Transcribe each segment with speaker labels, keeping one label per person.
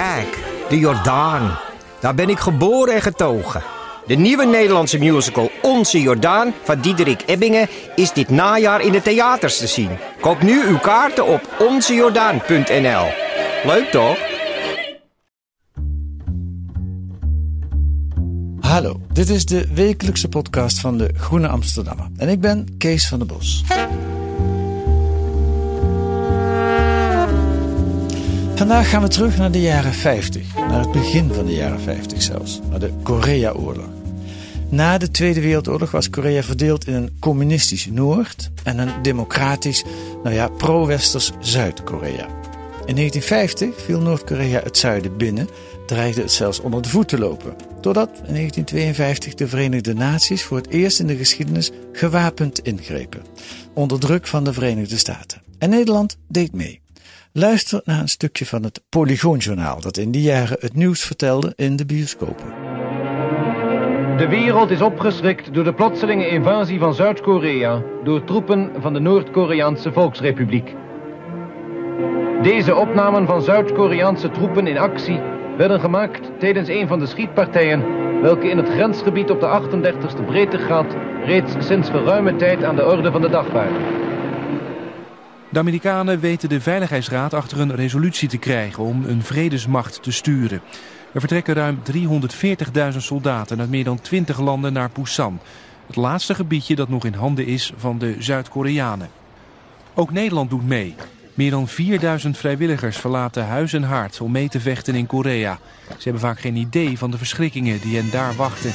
Speaker 1: Kijk, de Jordaan. Daar ben ik geboren en getogen. De nieuwe Nederlandse musical Onze Jordaan van Diederik Ebbingen is dit najaar in de theaters te zien. Koop nu uw kaarten op onzejordaan.nl. Leuk toch?
Speaker 2: Hallo, dit is de wekelijkse podcast van de Groene Amsterdammer. En ik ben Kees van der Bos. Vandaag gaan we terug naar de jaren 50. Naar het begin van de jaren 50 zelfs. Naar de Korea-oorlog. Na de Tweede Wereldoorlog was Korea verdeeld in een communistisch Noord en een democratisch, nou ja, pro-westers Zuid-Korea. In 1950 viel Noord-Korea het zuiden binnen, dreigde het zelfs onder de voet te lopen. Totdat in 1952 de Verenigde Naties voor het eerst in de geschiedenis gewapend ingrepen. Onder druk van de Verenigde Staten. En Nederland deed mee. Luister naar een stukje van het Polygoonjournaal dat in die jaren het nieuws vertelde in de bioscopen.
Speaker 3: De wereld is opgeschrikt door de plotselinge invasie van Zuid-Korea door troepen van de Noord-Koreaanse Volksrepubliek. Deze opnamen van Zuid-Koreaanse troepen in actie werden gemaakt tijdens een van de schietpartijen welke in het grensgebied op de 38e breedtegraad reeds sinds geruime tijd aan de orde van de dag waren.
Speaker 4: De Amerikanen weten de Veiligheidsraad achter een resolutie te krijgen om een vredesmacht te sturen. Er vertrekken ruim 340.000 soldaten uit meer dan 20 landen naar Busan. Het laatste gebiedje dat nog in handen is van de Zuid-Koreanen. Ook Nederland doet mee. Meer dan 4000 vrijwilligers verlaten huis en haard om mee te vechten in Korea. Ze hebben vaak geen idee van de verschrikkingen die hen daar wachten.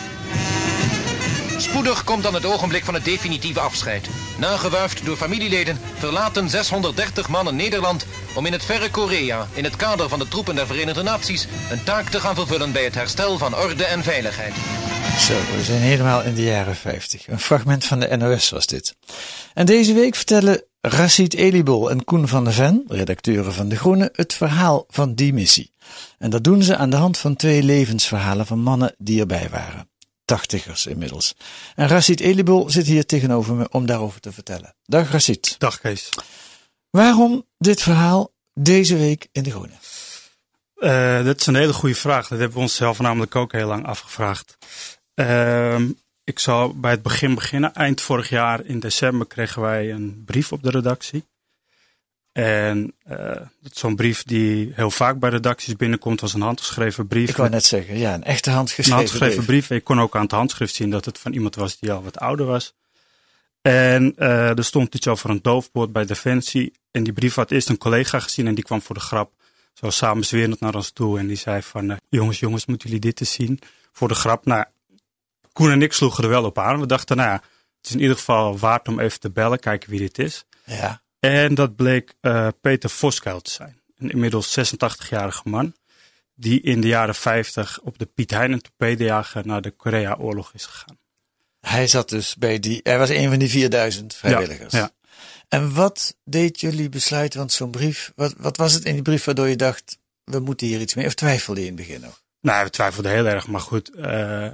Speaker 5: Spoedig komt dan het ogenblik van het definitieve afscheid. Nagewuifd door familieleden verlaten 630 mannen Nederland om in het verre Korea, in het kader van de troepen der Verenigde Naties, een taak te gaan vervullen bij het herstel van orde en veiligheid.
Speaker 2: Zo, we zijn helemaal in de jaren 50. Een fragment van de NOS was dit. En deze week vertellen Rashid Elibol en Koen van der Ven, redacteuren van De Groene, het verhaal van die missie. En dat doen ze aan de hand van twee levensverhalen van mannen die erbij waren. Tachtigers inmiddels. En Rashid Elibol zit hier tegenover me om daarover te vertellen. Dag Rashid.
Speaker 6: Dag Kees.
Speaker 2: Waarom dit verhaal deze week in De Groene?
Speaker 6: Uh, dat is een hele goede vraag. Dat hebben we onszelf namelijk ook heel lang afgevraagd. Uh, ik zal bij het begin beginnen. Eind vorig jaar in december kregen wij een brief op de redactie. En uh, zo'n brief die heel vaak bij redacties binnenkomt, was een handgeschreven brief.
Speaker 2: Ik wou net zeggen, ja, een echte handgeschreven,
Speaker 6: een handgeschreven brief. brief. Ik kon ook aan het handschrift zien dat het van iemand was die al wat ouder was. En uh, er stond iets over een doofpoort bij Defensie. En die brief had eerst een collega gezien en die kwam voor de grap zo samenzwerend naar ons toe. En die zei van, uh, jongens, jongens, moeten jullie dit eens zien? Voor de grap. Nou, Koen en ik sloegen er wel op aan. We dachten, nou het is in ieder geval waard om even te bellen, kijken wie dit is.
Speaker 2: Ja.
Speaker 6: En dat bleek uh, Peter Voskuil te zijn. Een inmiddels 86-jarige man. Die in de jaren 50 op de Piet Heinen torpedejager naar de Korea-oorlog is gegaan.
Speaker 2: Hij zat dus bij die, hij was een van die 4000 vrijwilligers.
Speaker 6: Ja, ja.
Speaker 2: En wat deed jullie besluiten, want zo'n brief, wat, wat was het in die brief waardoor je dacht, we moeten hier iets mee? Of twijfelde je in het begin nog?
Speaker 6: Nou, we twijfelden heel erg, maar goed. Uh,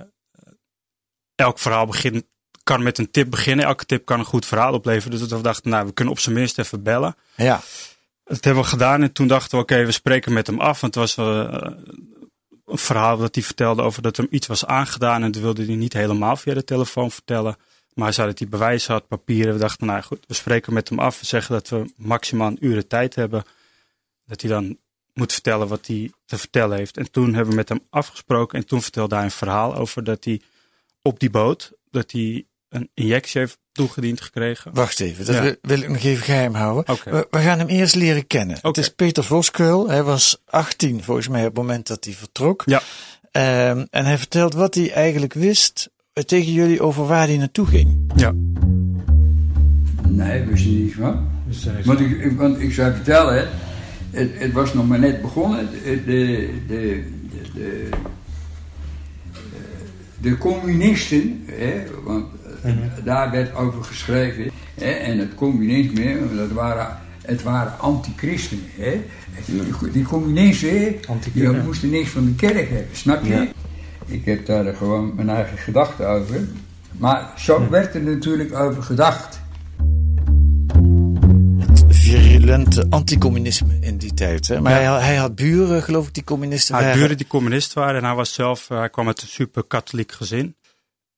Speaker 6: elk verhaal begint, kan met een tip beginnen. Elke tip kan een goed verhaal opleveren. Dus we dachten, nou, we kunnen op zijn minst even bellen.
Speaker 2: Ja.
Speaker 6: Dat hebben we gedaan en toen dachten we, oké, okay, we spreken met hem af. Want het was uh, een verhaal dat hij vertelde over dat hem iets was aangedaan. En dat wilde hij niet helemaal via de telefoon vertellen. Maar hij zei dat hij bewijzen had, papieren. We dachten, nou goed, we spreken met hem af. We zeggen dat we maximaal een uur de tijd hebben. Dat hij dan moet vertellen wat hij te vertellen heeft. En toen hebben we met hem afgesproken. En toen vertelde hij een verhaal over dat hij op die boot, dat hij een injectie heeft toegediend gekregen.
Speaker 2: Wacht even, dat ja. wil ik nog even geheim houden.
Speaker 6: Okay.
Speaker 2: We, we, gaan hem eerst leren kennen.
Speaker 6: Okay.
Speaker 2: Het is Peter Voskuil. Hij was 18 volgens mij op het moment dat hij vertrok.
Speaker 6: Ja.
Speaker 2: Um, en hij vertelt wat hij eigenlijk wist tegen jullie over waar hij naartoe ging.
Speaker 6: Ja.
Speaker 7: Nee, wist je niet van. Want ik, want ik zou vertellen het, het was nog maar net begonnen. De, de, de, de, de communisten, hè, want daar werd over geschreven. Hè, en het communisme, dat waren, het waren antichristenen. Hè. Die, die communisten, die moesten niks van de kerk hebben, snap je? Ik heb daar gewoon mijn eigen gedachten over. Maar zo werd er natuurlijk over gedacht.
Speaker 2: virulente anticommunisme in die tijd. Hè? Maar hij, hij, had buren, geloof ik, die communisten
Speaker 6: Hij had
Speaker 2: waren.
Speaker 6: buren die communist waren en hij was zelf, eh, hij kwam uit een super katholiek gezin.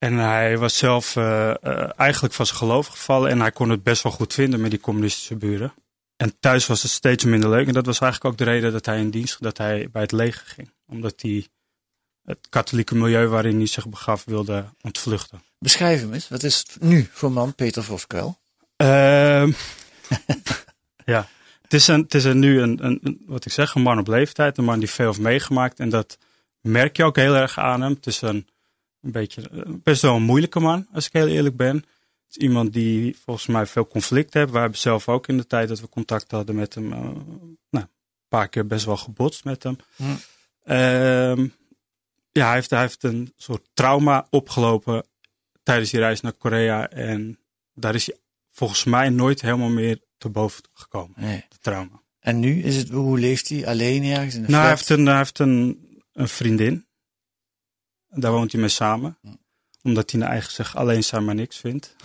Speaker 6: En hij was zelf eh, eh, eigenlijk van zijn geloof gevallen en hij kon het best wel goed vinden met die communistische buren. En thuis was het steeds minder leuk en dat was eigenlijk ook de reden dat hij in dienst, dat hij bij het leger ging. Omdat hij het katholieke milieu waarin hij zich begaf wilde ontvluchten.
Speaker 2: Beschrijf hem eens. Wat is het nu voor man, Peter Voskuil?
Speaker 6: Ehm ja, het is, een, het is een, nu een, een, een- wat ik zeg, een man op leeftijd. Een man die veel heeft meegemaakt. En dat merk je ook heel erg aan hem. Het is een, een beetje, eh, best wel een moeilijke man, als ik heel eerlijk ben. Het is iemand die volgens mij veel conflict heeft. We hebben zelf ook in de tijd dat we contact hadden met hem, eh, nou, een paar keer best wel gebotst met hem.
Speaker 2: Hm.
Speaker 6: Ehm, ja, hij heeft, hij heeft een soort trauma opgelopen tijdens die reis naar Korea. En daar is hij volgens mij nooit helemaal meer te boven gekomen.
Speaker 2: Nee.
Speaker 6: De trauma.
Speaker 2: En nu is het, hoe leeft hij? Alleen ergens in
Speaker 6: Nou, hij heeft, een, hij heeft een, een vriendin. Daar woont hij mee samen. Omdat hij naar eigen zeg alleen zijn maar niks vindt.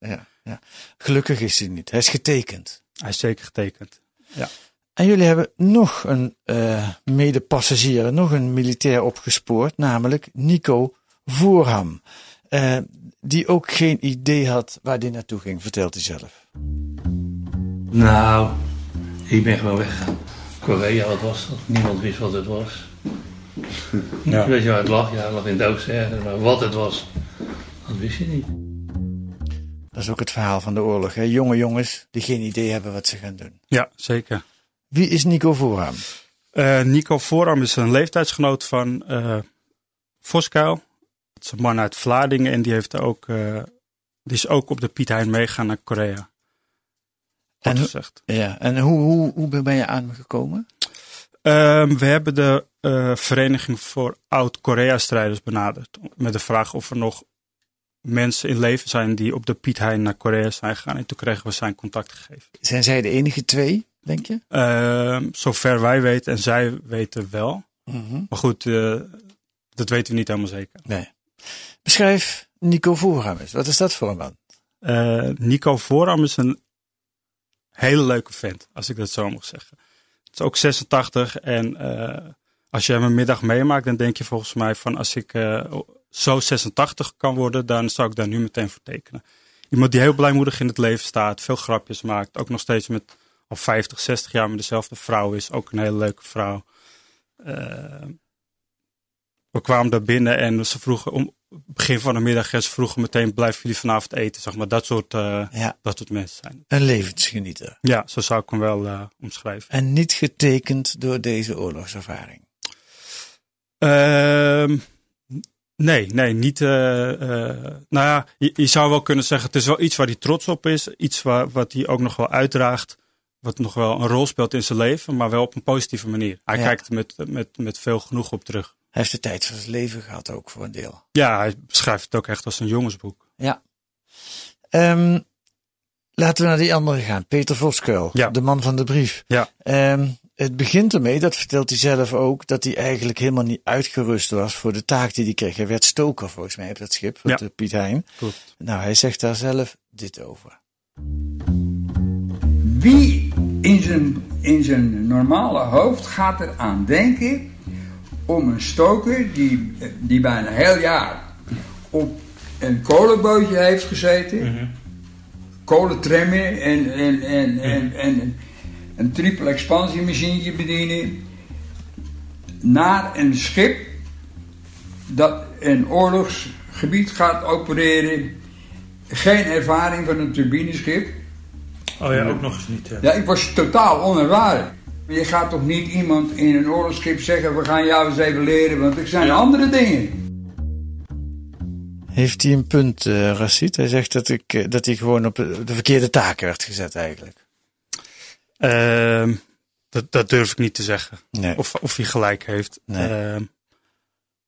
Speaker 2: Ja, ja. Gelukkig is hij niet. Hij is getekend.
Speaker 6: Hij is zeker getekend. Ja.
Speaker 2: En jullie hebben nog een eh medepassagier, nog een militair opgespoord, namelijk Nico Voorham. Eh, die ook geen idee had waar hij naartoe ging, vertelt hij zelf.
Speaker 8: Nou, ik ben gewoon weggegaan. Korea, wat was dat? Niemand wist wat het was.
Speaker 6: Ja.
Speaker 8: Weet je waar het lag? Ja, het lag in ergens, maar wat het was, dat wist je niet.
Speaker 2: Dat is ook het verhaal van de oorlog. Hè? Jonge jongens die geen idee hebben wat ze gaan doen.
Speaker 6: Ja, zeker.
Speaker 2: Wie is Nico Voorham?
Speaker 6: Eh, Nico Voorham is een leeftijdsgenoot van eh Voskuil. Het is een man uit Vlaardingen en die, heeft ook, eh, die is ook op de Piet Hein meegegaan naar Korea.
Speaker 2: En,
Speaker 6: gezegd.
Speaker 2: ja, en hoe, hoe, hoe ben je aan hem gekomen?
Speaker 6: Ehm, we hebben de eh, Vereniging voor Oud-Korea-strijders benaderd. Met de vraag of er nog mensen in leven zijn die op de Piet Hein naar Korea zijn gegaan. En toen kregen we zijn contact gegeven.
Speaker 2: Zijn zij de enige twee, denk je?
Speaker 6: Ehm, zover wij weten en zij weten wel.
Speaker 2: Mhm.
Speaker 6: Maar goed, eh, dat weten we niet helemaal zeker.
Speaker 2: Nee. Beschrijf Nico Voorham eens. Wat is dat voor een man?
Speaker 6: Eh, Nico Voorham is een hele leuke vent, als ik dat zo mag zeggen. Het is ook 86 en eh, als je hem een middag meemaakt, dan denk je volgens mij van als ik eh, zo 86 kan worden, dan zou ik daar nu meteen voor tekenen. Iemand die heel blijmoedig in het leven staat, veel grapjes maakt, ook nog steeds met al 50, 60 jaar met dezelfde vrouw is, ook een hele leuke vrouw. Eh, we kwamen daar binnen en ze vroegen om begin van de middag en ze vroegen meteen blijven jullie vanavond eten, zeg maar. Dat soort, eh,
Speaker 2: Ja.
Speaker 6: dat soort mensen zijn.
Speaker 2: Een levensgenieter.
Speaker 6: Ja, zo zou ik hem wel omschrijven.
Speaker 2: En niet getekend door deze oorlogservaring.
Speaker 6: Ehm, nee, nee, niet. eh, eh, nou ja, je, je zou wel kunnen zeggen, het is wel iets waar hij trots op is. Iets waar, wat hij ook nog wel uitdraagt. Wat nog wel een rol speelt in zijn leven, maar wel op een positieve manier. Hij
Speaker 2: Ja.
Speaker 6: kijkt er met, met, met veel genoeg op terug.
Speaker 2: Hij heeft de tijd van zijn leven gehad ook voor een deel.
Speaker 6: Ja, hij beschrijft het ook echt als een jongensboek.
Speaker 2: Ja. Ehm, laten we naar die andere gaan. Peter Voskuil,
Speaker 6: Ja.
Speaker 2: de man van de brief.
Speaker 6: Ja.
Speaker 2: Ehm, het begint ermee, dat vertelt hij zelf ook, dat hij eigenlijk helemaal niet uitgerust was voor de taak die hij kreeg. Hij werd stoker volgens mij op dat schip,
Speaker 6: Ja.
Speaker 2: de Piet Hein.
Speaker 6: Klopt.
Speaker 2: Nou, hij zegt daar zelf dit over.
Speaker 7: Wie in zijn, in zijn normale hoofd gaat er aan denken om een stoker die, die bijna een heel jaar op een kolenbootje heeft gezeten, kolentrammen en, en, en, en, en een triple expansiemachine bedienen, naar een schip dat een oorlogsgebied gaat opereren, geen ervaring van een turbineschip.
Speaker 9: Oh ja, ook nog eens niet. Ja.
Speaker 7: Ja, ik was totaal onervaren. Je gaat toch niet iemand in een oorlogsschip zeggen: we gaan jou eens even leren, want er zijn andere dingen.
Speaker 2: Heeft hij een punt, eh Racit? Hij zegt dat, ik, eh, dat hij gewoon op de verkeerde taken werd gezet eigenlijk.
Speaker 6: Ehm, Dat, dat durf ik niet te zeggen.
Speaker 2: Nee.
Speaker 6: Of, of hij gelijk heeft.
Speaker 2: Nee.
Speaker 6: Ehm,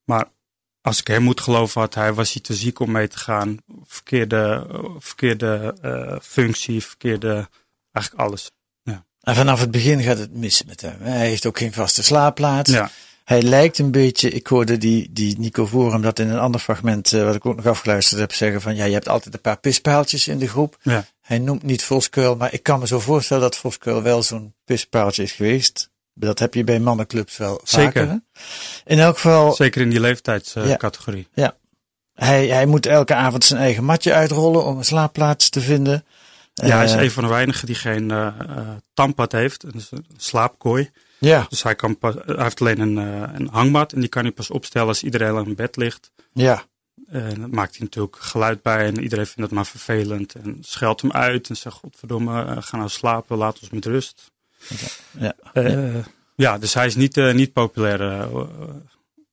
Speaker 6: maar als ik hem moet geloven, had hij, was hij te ziek om mee te gaan. Verkeerde, verkeerde eh, functie, verkeerde, eigenlijk alles. Ja.
Speaker 2: En vanaf het begin gaat het mis met hem. Hij heeft ook geen vaste slaapplaats.
Speaker 6: Ja.
Speaker 2: Hij lijkt een beetje, ik hoorde die, die Nico Vorum dat in een ander fragment, eh, wat ik ook nog afgeluisterd heb, zeggen van ja, je hebt altijd een paar pispaaltjes in de groep.
Speaker 6: Ja.
Speaker 2: Hij noemt niet Voskuil, maar ik kan me zo voorstellen dat Voskuil wel zo'n pispaaltje is geweest. Dat heb je bij mannenclubs wel vaker.
Speaker 6: Zeker.
Speaker 2: hè? In elk geval,
Speaker 6: Zeker in die leeftijdscategorie.
Speaker 2: ja. Hij, hij moet elke avond zijn eigen matje uitrollen om een slaapplaats te vinden.
Speaker 6: Ja, hij is
Speaker 2: Eh,
Speaker 6: een van de weinigen die geen eh, tandpad heeft. Een slaapkooi.
Speaker 2: Ja.
Speaker 6: Dus hij, kan pas, hij heeft alleen een, eh, een hangmat. En die kan hij pas opstellen als iedereen in bed ligt.
Speaker 2: Ja.
Speaker 6: En dat maakt hij natuurlijk geluid bij. En iedereen vindt het maar vervelend. En scheldt hem uit. En zegt, godverdomme, eh, ga nou slapen. Laat ons met rust.
Speaker 2: Ja.
Speaker 6: Eh, ja, dus hij is niet, eh, niet populair eh,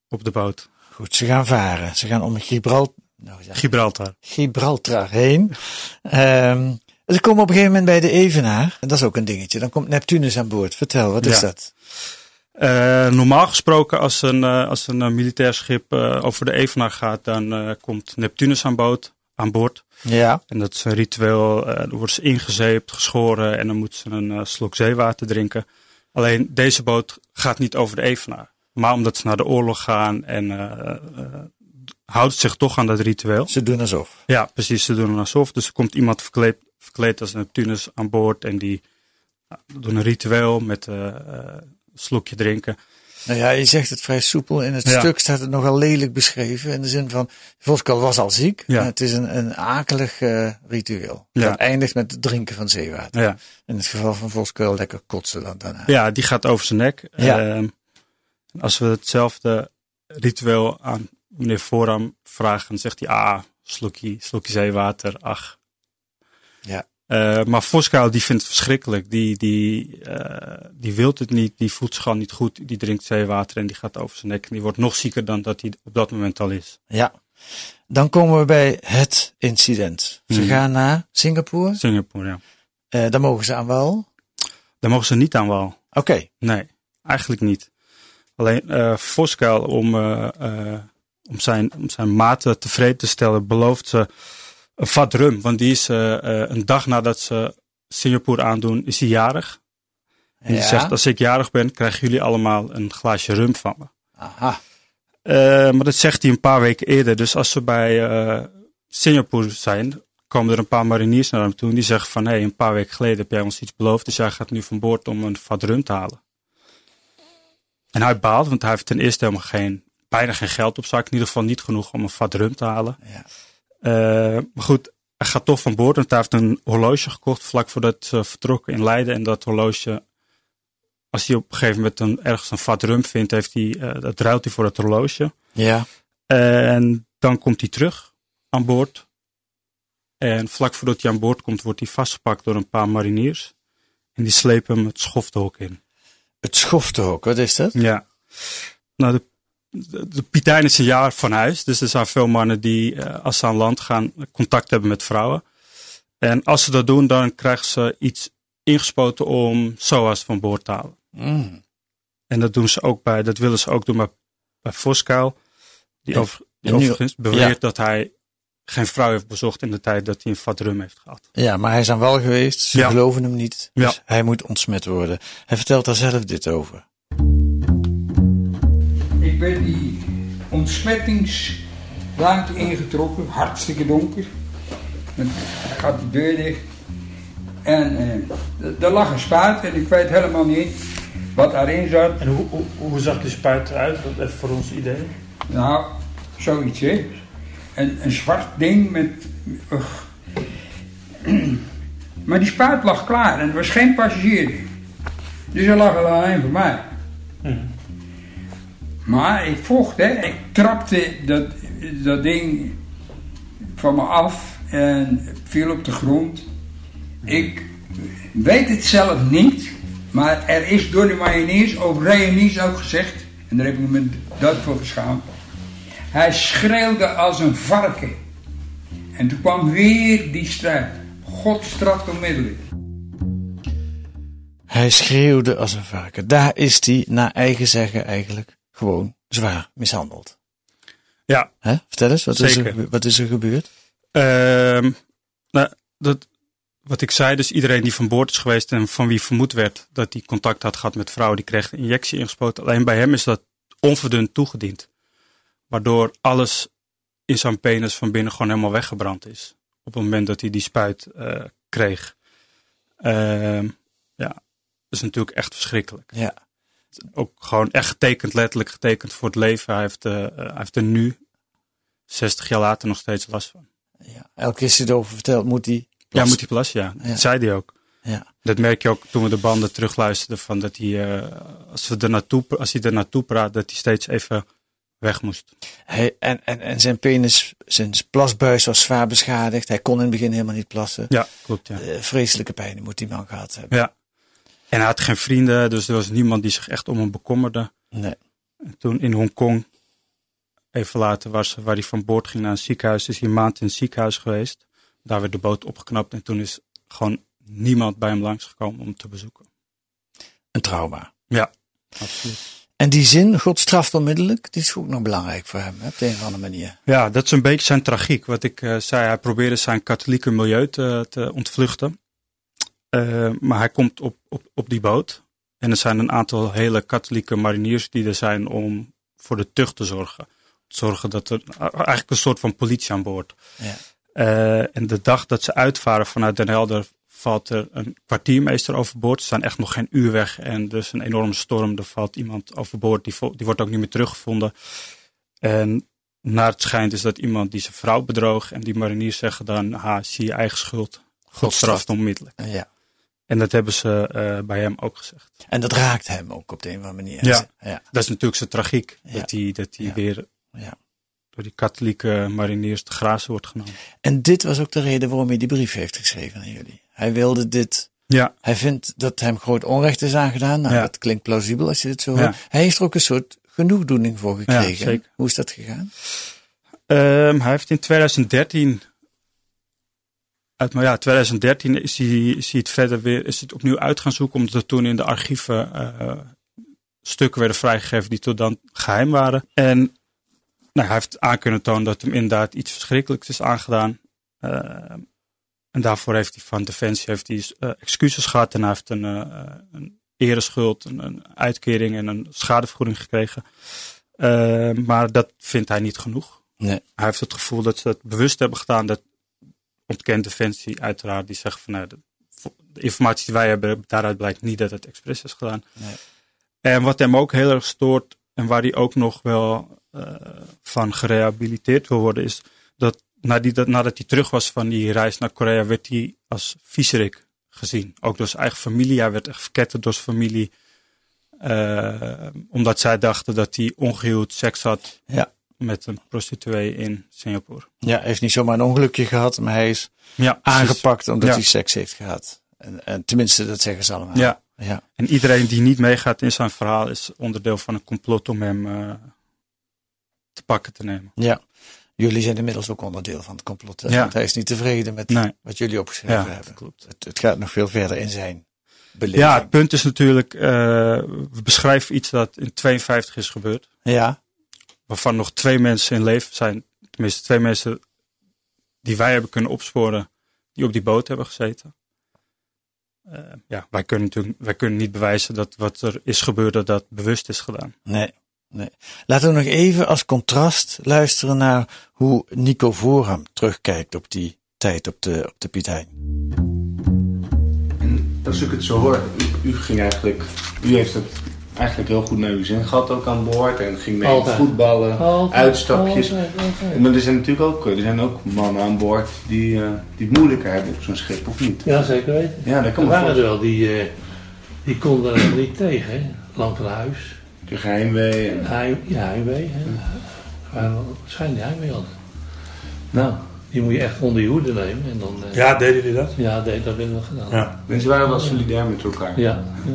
Speaker 6: op de boot.
Speaker 2: Goed, ze gaan varen. Ze gaan om Gibraltar, nou,
Speaker 6: Gibraltar.
Speaker 2: Gibraltar heen. Ehm, ze komen op een gegeven moment bij de Evenaar. En dat is ook een dingetje. Dan komt Neptunus aan boord. Vertel, wat is
Speaker 6: Ja.
Speaker 2: dat?
Speaker 6: Eh, normaal gesproken, als een, eh, als een eh, militair schip over de Evenaar gaat, dan komt Neptunus aan, boord, aan boord.
Speaker 2: Ja.
Speaker 6: En dat is een ritueel. dan wordt ze ingezeept, geschoren en dan moet ze een slok zeewater drinken. Alleen deze boot gaat niet over de Evenaar. Maar omdat ze naar de oorlog gaan en houdt zich toch aan dat ritueel.
Speaker 2: Ze doen alsof.
Speaker 6: Ja, precies. Ze doen alsof. Dus er komt iemand verkleed, verkleed als Neptunus aan boord en die nou, doen een ritueel met eh, eh, een slokje drinken.
Speaker 2: Nou ja, je zegt het vrij soepel. In het
Speaker 6: Ja.
Speaker 2: stuk staat het nogal lelijk beschreven. In de zin van, Voskuil was al ziek.
Speaker 6: Ja.
Speaker 2: Het is een, een akelig eh, ritueel.
Speaker 6: Ja.
Speaker 2: Dat eindigt met het drinken van zeewater.
Speaker 6: Ja.
Speaker 2: In het geval van Voskuil lekker kotsen dan daarna.
Speaker 6: Ja, die gaat over zijn nek.
Speaker 2: Ja.
Speaker 6: Ehm, als we hetzelfde ritueel aan meneer Vooram vragen, dan zegt hij, ah, slokje, slokje zeewater, ach.
Speaker 2: Ja.
Speaker 6: Eh, maar Voskuil, die vindt het verschrikkelijk. Die, die, eh, die wil het niet, die voelt zich gewoon niet goed. Die drinkt zeewater en die gaat over zijn nek. En die wordt nog zieker dan dat hij op dat moment al is.
Speaker 2: Ja. Dan komen we bij het incident. Ze
Speaker 6: Mhm.
Speaker 2: gaan naar Singapore.
Speaker 6: Singapore, ja.
Speaker 2: Eh daar mogen ze aan wal.
Speaker 6: Daar mogen ze niet aan wal.
Speaker 2: Oké.
Speaker 6: Nee, eigenlijk niet. Alleen Voskuil, om, om, zijn, om zijn maten tevreden te stellen, belooft ze een vat rum. Want die is eh, eh, een dag nadat ze Singapore aandoen, is hij jarig. En die zegt, als ik jarig ben, krijgen jullie allemaal een glaasje rum van me.
Speaker 2: Aha.
Speaker 6: Eh, maar dat zegt hij een paar weken eerder. Dus als ze bij Singapore zijn, komen er een paar mariniers naar hem toe. En die zeggen van, hé, hey, een paar weken geleden heb jij ons iets beloofd. Dus jij gaat nu van boord om een vat rum te halen. En hij baalt, want hij heeft ten eerste helemaal geen, bijna geen geld op zak. In ieder geval niet genoeg om een vat rum te halen.
Speaker 2: Ja.
Speaker 6: Eh, maar goed, hij gaat toch van boord. Want hij heeft een horloge gekocht vlak voordat ze vertrokken in Leiden. En dat horloge, als hij op een gegeven moment een, ergens een vat rum vindt, heeft hij, eh, dat ruilt hij voor het horloge.
Speaker 2: Ja.
Speaker 6: En dan komt hij terug aan boord. En vlak voordat hij aan boord komt, wordt hij vastgepakt door een paar mariniers. En die slepen hem het schoftehok in.
Speaker 2: Het schoftehok, wat is dat?
Speaker 6: Ja. Nou, de, Pietijn is een jaar van huis. Dus er zijn veel mannen die, eh, als ze aan land gaan, contact hebben met vrouwen. En als ze dat doen, dan krijgen ze iets ingespoten om SOA's van boord te halen.
Speaker 2: Mm.
Speaker 6: En dat doen ze ook bij, dat willen ze ook doen bij, bij Voskuil. Die, over, overigens beweert
Speaker 2: ja.
Speaker 6: dat hij geen vrouw heeft bezocht in de tijd dat hij een vat rum heeft gehad.
Speaker 2: Ja, maar hij is aan wal geweest. Ze
Speaker 6: Ja.
Speaker 2: geloven hem niet. Dus
Speaker 6: Ja.
Speaker 2: hij moet ontsmet worden. Hij vertelt daar zelf dit over.
Speaker 7: Ben die ontsmettingsruimte ingetrokken, hartstikke donker. Ik had de deur dicht. En eh, er lag een spuit en ik weet helemaal niet wat daarin zat.
Speaker 9: En hoe, hoe, hoe zag die spuit eruit? Dat Even voor ons idee.
Speaker 7: Nou, zoiets hè. Een, een zwart ding met... ugh. Maar die spuit lag klaar en er was geen passagier. Dus er lag er alleen voor mij. Maar ik vocht, hè. Ik trapte dat, dat ding van me af en viel op de grond. Ik weet het zelf niet, maar er is door de mariniers, over Reunies ook gezegd, en daar heb ik me dood voor geschaamd. Hij schreeuwde als een varken. En toen kwam weer die strijd. God straft onmiddellijk.
Speaker 2: Hij schreeuwde als een varken. Daar is hij, naar eigen zeggen, eigenlijk gewoon zwaar mishandeld.
Speaker 6: Ja.
Speaker 2: Hè? Vertel eens, wat is, er, wat is er gebeurd?
Speaker 6: Ehm, nou, dat, wat ik zei, dus iedereen die van boord is geweest en van wie vermoed werd dat hij contact had gehad met vrouwen, die kreeg een injectie ingespoten. Alleen bij hem is dat onverdund toegediend. Waardoor alles in zijn penis van binnen gewoon helemaal weggebrand is. Op het moment dat hij die spuit eh, kreeg. Ehm, ja, dat is natuurlijk echt verschrikkelijk.
Speaker 2: Ja.
Speaker 6: Ook gewoon echt getekend, letterlijk getekend voor het leven. Hij heeft, eh, eh, hij heeft er nu, 60 jaar later, nog steeds last van.
Speaker 2: Elke keer als hij erover vertelt, moet hij...
Speaker 6: Ja, moet hij plassen, ja.
Speaker 2: Ja.
Speaker 6: Dat zei hij ook.
Speaker 2: Ja.
Speaker 6: Dat merk je ook toen we de banden terugluisterden. Van dat hij, eh, als, we er naartoe, als hij er naartoe praat, dat hij steeds even weg moest.
Speaker 2: Hij, en, en, en zijn penis, zijn plasbuis was zwaar beschadigd. Hij kon in het begin helemaal niet plassen.
Speaker 6: Ja, klopt. Ja.
Speaker 2: Vreselijke pijn moet die man gehad hebben.
Speaker 6: ja. En hij had geen vrienden, dus er was niemand die zich echt om hem bekommerde.
Speaker 2: Nee.
Speaker 6: En toen in Hongkong, even later was waar hij van boord ging naar een ziekenhuis, is hij een maand in het ziekenhuis geweest. Daar werd de boot opgeknapt en toen is gewoon niemand bij hem langsgekomen om te bezoeken.
Speaker 2: Een trauma.
Speaker 6: Ja, absoluut.
Speaker 2: En die zin, God straft onmiddellijk, die is ook nog belangrijk voor hem, hè, op de een of andere manier.
Speaker 6: Ja, dat is een beetje zijn tragiek. Wat ik eh, zei, hij probeerde zijn katholieke milieu te, te ontvluchten. Eh, maar hij komt op, op, op die boot. En er zijn een aantal hele katholieke mariniers die er zijn om voor de tucht te zorgen. Zorgen dat er eigenlijk een soort van politie aan boord.
Speaker 2: Ja.
Speaker 6: Eh, en de dag dat ze uitvaren vanuit Den Helder valt er een kwartiermeester overboord. Ze zijn echt nog geen uur weg en dus een enorme storm. Er valt iemand overboord, die, die wordt ook niet meer teruggevonden. En naar het schijnt is dat iemand die zijn vrouw bedroog. En die mariniers zeggen dan, ha, zie je eigen schuld. God straft onmiddellijk.
Speaker 2: Ja.
Speaker 6: En dat hebben ze eh, bij hem ook gezegd.
Speaker 2: En dat raakt hem ook op de een of andere manier.
Speaker 6: Ja,
Speaker 2: ja.
Speaker 6: dat is natuurlijk zijn tragiek.
Speaker 2: Ja.
Speaker 6: Dat hij, dat hij
Speaker 2: Ja.
Speaker 6: weer
Speaker 2: Ja.
Speaker 6: door die katholieke mariniers te grazen wordt genomen.
Speaker 2: En dit was ook de reden waarom hij die brief heeft geschreven aan jullie. Hij wilde dit.
Speaker 6: Ja.
Speaker 2: Hij vindt dat hem groot onrecht is aangedaan. Nou,
Speaker 6: Ja.
Speaker 2: dat klinkt plausibel als je dit zo hoort. Hij heeft er ook een soort genoegdoening voor gekregen.
Speaker 6: zeker.
Speaker 2: Hoe is dat gegaan?
Speaker 6: Ehm, hij heeft in 2013. Uit, maar ja, 2013 is hij, is hij het verder weer is het opnieuw uit gaan zoeken. Omdat er toen in de archieven eh, stukken werden vrijgegeven die tot dan geheim waren. En nou, hij heeft aan kunnen tonen dat hem inderdaad iets verschrikkelijks is aangedaan. Ehm, en daarvoor heeft hij van Defensie heeft hij, eh, excuses gehad. En hij heeft een, eh, een ereschuld, een, een uitkering en een schadevergoeding gekregen. Maar dat vindt hij niet genoeg.
Speaker 2: Nee.
Speaker 6: Hij heeft het gevoel dat ze het bewust hebben gedaan. Dat ontkent Defensie uiteraard. Die zeggen van nou, de, de informatie die wij hebben, daaruit blijkt niet dat het expres is gedaan.
Speaker 2: Nee.
Speaker 6: En wat hem ook heel erg stoort en waar hij ook nog wel eh, van gerehabiliteerd wil worden, is dat, nadat, dat nadat hij terug was van die reis naar Korea, werd hij als viezerik gezien. Ook door zijn eigen familie. Hij werd echt verketterd door zijn familie. eh, omdat zij dachten dat hij ongehuwd seks had
Speaker 2: Ja.
Speaker 6: Met een prostituee in Singapore.
Speaker 2: Ja, hij heeft niet zomaar een ongelukje gehad, maar hij is
Speaker 6: Ja,
Speaker 2: aangepakt omdat
Speaker 6: Ja.
Speaker 2: hij seks heeft gehad. En, en tenminste, dat zeggen ze allemaal.
Speaker 6: Ja.
Speaker 2: ja.
Speaker 6: En iedereen die niet meegaat in zijn verhaal is onderdeel van een complot om hem eh, te pakken te nemen.
Speaker 2: Ja. Jullie zijn inmiddels ook onderdeel van het complot.
Speaker 6: Ja.
Speaker 2: Want hij is niet tevreden met
Speaker 6: Nee.
Speaker 2: wat jullie opgeschreven
Speaker 6: Ja,
Speaker 2: hebben.
Speaker 6: klopt.
Speaker 2: Het, het gaat nog veel verder in zijn beleving.
Speaker 6: Ja, het punt is natuurlijk, eh, we beschrijven iets dat in 52 is gebeurd.
Speaker 2: Ja.
Speaker 6: Waarvan nog twee mensen in leven zijn. Tenminste, twee mensen die wij hebben kunnen opsporen, die op die boot hebben gezeten. Eh, ja, wij kunnen natuurlijk wij kunnen niet bewijzen dat wat er is gebeurd, dat dat bewust is gedaan.
Speaker 2: Nee, nee. Laten we nog even als contrast luisteren naar hoe Nico Voorham terugkijkt op die tijd op de, op de Piet Hein.
Speaker 10: Als ik het zo hoor, u, u ging eigenlijk, u heeft het eigenlijk heel goed naar uw zin gehad ook aan boord en ging mee
Speaker 8: Altijd.
Speaker 10: voetballen,
Speaker 8: Altijd,
Speaker 10: uitstapjes.
Speaker 8: altijd, altijd.
Speaker 10: Maar er zijn natuurlijk ook, er zijn ook mannen aan boord die, eh, die het moeilijker hebben op zo'n schip, of niet?
Speaker 8: Ja, zeker weten.
Speaker 10: Ja, dat kan
Speaker 8: er waren er wel die, eh, die konden er niet tegen, hè. lang van huis.
Speaker 10: De geheimwee. En...
Speaker 8: Heim, ja, heimwee. Hè. Er waren die heimwee hadden. Nou, die moet je echt onder je hoede nemen. En dan, eh,
Speaker 9: Ja, deden die dat?
Speaker 8: Ja, dat hebben we gedaan.
Speaker 9: Ja.
Speaker 10: Mensen waren wel solidair met elkaar.
Speaker 8: Ja. ja.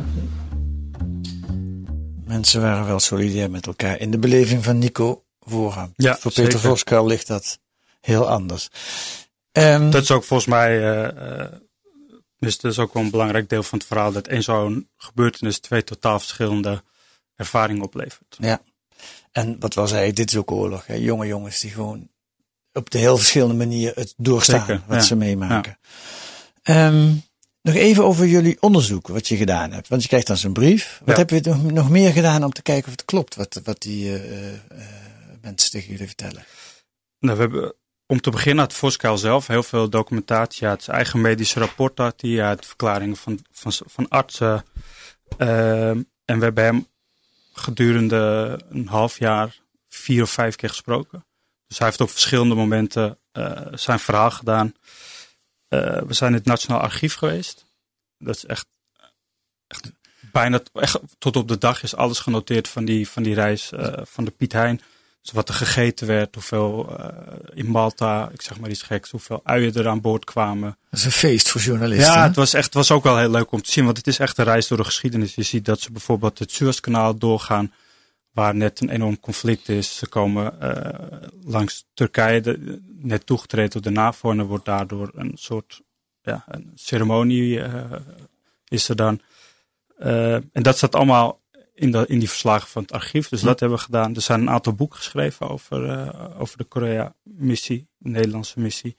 Speaker 2: Mensen waren wel solidair met elkaar in de beleving van Nico Voorham.
Speaker 6: Ja,
Speaker 2: Voor Peter
Speaker 6: zeker.
Speaker 2: Ligt dat heel anders. Ehm,
Speaker 6: Dat is ook volgens mij eh, Dus dat is ook wel een belangrijk deel van het verhaal dat één zo'n gebeurtenis twee totaal verschillende ervaringen oplevert.
Speaker 2: Ja. En wat was hij? Dit is ook oorlog. Hè? Jonge jongens die gewoon op de heel verschillende manier het doorstaan
Speaker 6: Zeker,
Speaker 2: wat
Speaker 6: ja.
Speaker 2: ze meemaken. Ehm, nog even over jullie onderzoek, wat je gedaan hebt. Want je krijgt dan zo'n brief. Wat
Speaker 6: Ja.
Speaker 2: heb je nog- meer gedaan om te kijken of het klopt, wat, wat die eh, eh, mensen tegen jullie vertellen?
Speaker 6: Nou, we hebben om te beginnen had Voskuil zelf heel veel documentatie. Hij had zijn eigen medische rapport had hij, had verklaringen van, van, van artsen. Ehm, en we hebben hem gedurende een half jaar vier of vijf keer gesproken. Dus hij heeft op verschillende momenten eh, zijn verhaal gedaan. Eh, we zijn in het Nationaal Archief geweest. Dat is echt, echt bijna echt, tot op de dag is alles genoteerd van die, van die reis eh, van de Piet Hein. Dus wat er gegeten werd, hoeveel eh, in Malta, ik zeg maar iets geks, hoeveel uien er aan boord kwamen.
Speaker 2: Dat is een feest voor journalisten.
Speaker 6: Ja,
Speaker 2: hè?
Speaker 6: het was, echt, het was ook wel heel leuk om te zien, want het is echt een reis door de geschiedenis. Je ziet dat ze bijvoorbeeld het Suezkanaal doorgaan, waar net een enorm conflict is. Ze komen eh, langs Turkije, de- net toegetreden door de NAVO, en er wordt daardoor een soort ja, een ceremonie eh, is er dan. Eh, en dat staat allemaal in, de, in die verslagen van het archief. Dus dat hebben we gedaan. Er zijn een aantal boeken geschreven over, over de Korea-missie, de Nederlandse missie.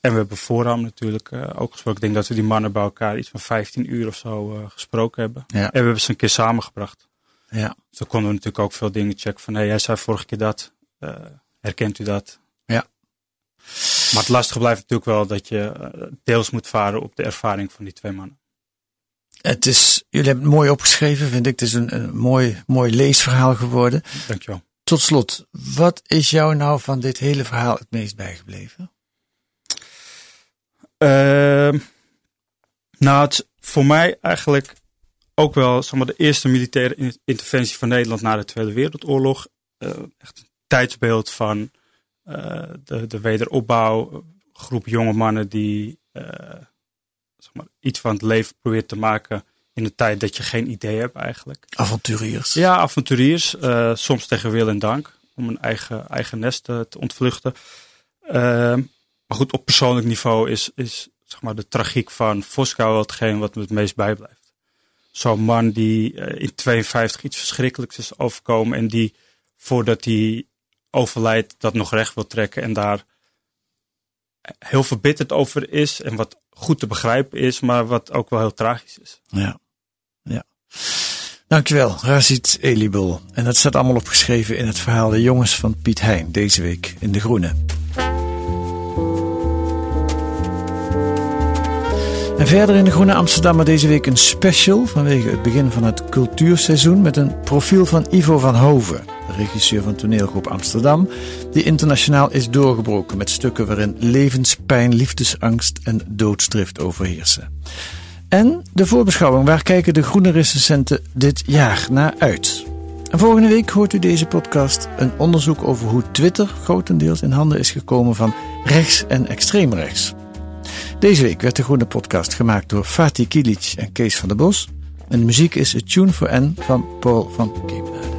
Speaker 6: En we hebben voorhand natuurlijk ook gesproken. Ik denk dat we die mannen bij elkaar iets van 15 uur of zo gesproken hebben.
Speaker 2: Ja.
Speaker 6: En we hebben ze een keer samengebracht.
Speaker 2: Ja.
Speaker 6: Dan konden we natuurlijk ook veel dingen checken van, hé, jij zei vorige keer dat. Eh, herkent u dat?
Speaker 2: Ja.
Speaker 6: Maar het lastige blijft natuurlijk wel dat je eh, deels moet varen op de ervaring van die twee mannen.
Speaker 2: Het is, jullie hebben het mooi opgeschreven, vind ik. Het is een, een mooi, mooi leesverhaal geworden.
Speaker 6: Dankjewel.
Speaker 2: Tot slot, wat is jou nou van dit hele verhaal het meest bijgebleven?
Speaker 6: Ehm, nou, het voor mij eigenlijk ook wel zeg maar, de eerste militaire in- interventie van Nederland na de Tweede Wereldoorlog. Eh, echt een tijdsbeeld van eh, de, de wederopbouw. Een groep jonge mannen die eh, zeg maar, iets van het leven probeert te maken in een tijd dat je geen idee hebt eigenlijk.
Speaker 2: Avonturiers.
Speaker 6: Ja, avonturiers. eh, soms tegen wil en dank. Om een eigen, eigen nest eh, te ontvluchten. Ehm, maar goed, op persoonlijk niveau is, is zeg maar, de tragiek van Voskou hetgeen wat me het meest bijblijft. Zo'n man die eh, in 52 iets verschrikkelijks is overkomen. En die voordat hij overlijdt dat nog recht wil trekken. En daar heel verbitterd over is. En wat goed te begrijpen is, maar wat ook wel heel tragisch is.
Speaker 2: Ja. ja. Dankjewel, Razit Elibel. En dat staat allemaal opgeschreven in het verhaal De Jongens van Piet Hein, deze week in De Groene. En verder in De Groene Amsterdammer deze week een special vanwege het begin van het cultuurseizoen met een profiel van Ivo van Hoven, regisseur van toneelgroep Amsterdam, die internationaal is doorgebroken met stukken waarin levenspijn, liefdesangst en doodsdrift overheersen. En de voorbeschouwing, waar kijken de groene recensenten dit jaar naar uit? En volgende week hoort u deze podcast een onderzoek over hoe Twitter grotendeels in handen is gekomen van rechts en extreem rechts. Deze week werd de Groene Podcast gemaakt door Fatih Kilic en Kees van der Bos. En de muziek is A Tune for N van Paul van Keem.